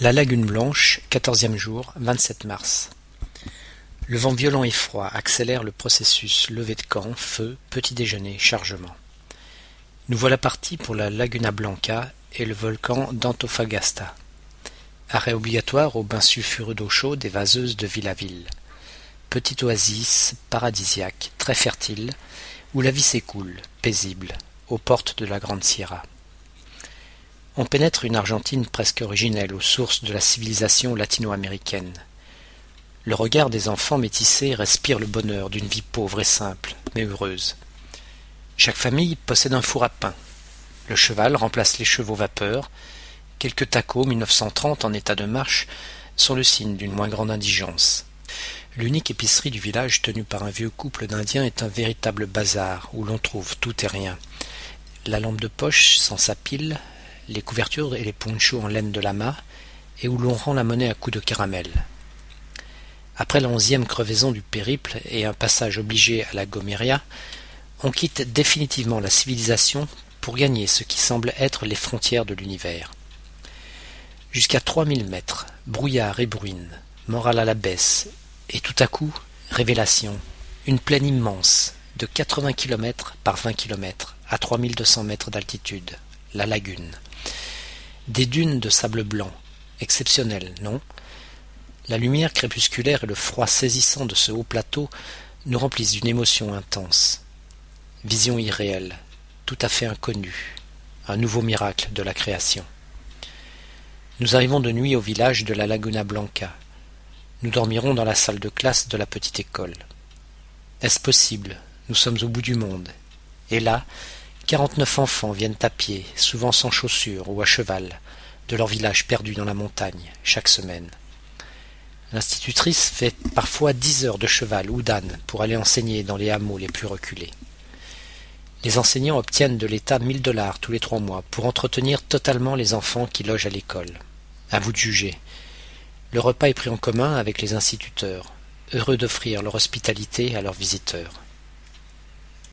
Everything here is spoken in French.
La lagune blanche, quatorzième jour, vingt-sept mars. Le vent violent et froid accélère le processus lever de camp, feu, petit déjeuner, chargement. Nous voilà partis pour la Laguna Blanca et le volcan d'Antofagasta. Arrêt obligatoire au bain sulfureux d'eau chaude et vaseuse de ville à ville. Petite oasis paradisiaque, très fertile, où la vie s'écoule, paisible, aux portes de la Grande Sierra. On pénètre une Argentine presque originelle aux sources de la civilisation latino-américaine. Le regard des enfants métissés respire le bonheur d'une vie pauvre et simple, mais heureuse. Chaque famille possède un four à pain. Le cheval remplace les chevaux vapeur. Quelques tacos 1930 en état de marche sont le signe d'une moins grande indigence. L'unique épicerie du village tenue par un vieux couple d'Indiens est un véritable bazar où l'on trouve tout et rien. La lampe de poche sans sa pile, les couvertures et les ponchos en laine de lama, et où l'on rend la monnaie à coups de caramel. Après la onzième crevaison du périple et un passage obligé à la Goméria, on quitte définitivement la civilisation pour gagner ce qui semble être les frontières de l'univers. Jusqu'à trois mille mètres, brouillard et bruine, morale à la baisse, et tout à coup, révélation, une plaine immense, de quatre-vingts kilomètres par vingt kilomètres, à trois mille deux cents mètres d'altitude, la lagune. Des dunes de sable blanc, exceptionnelles, non? La lumière crépusculaire et le froid saisissant de ce haut plateau nous remplissent d'une émotion intense. Vision irréelle, tout à fait inconnue, un nouveau miracle de la création. Nous arrivons de nuit au village de la Laguna Blanca. Nous dormirons dans la salle de classe de la petite école. Est-ce possible? Nous sommes au bout du monde. Et là, Quarante-neuf enfants viennent à pied, souvent sans chaussures ou à cheval, de leur village perdu dans la montagne, chaque semaine. L'institutrice fait parfois dix heures de cheval ou d'âne pour aller enseigner dans les hameaux les plus reculés. Les enseignants obtiennent de l'État mille dollars tous les trois mois pour entretenir totalement les enfants qui logent à l'école. À vous de juger. Le repas est pris en commun avec les instituteurs, heureux d'offrir leur hospitalité à leurs visiteurs.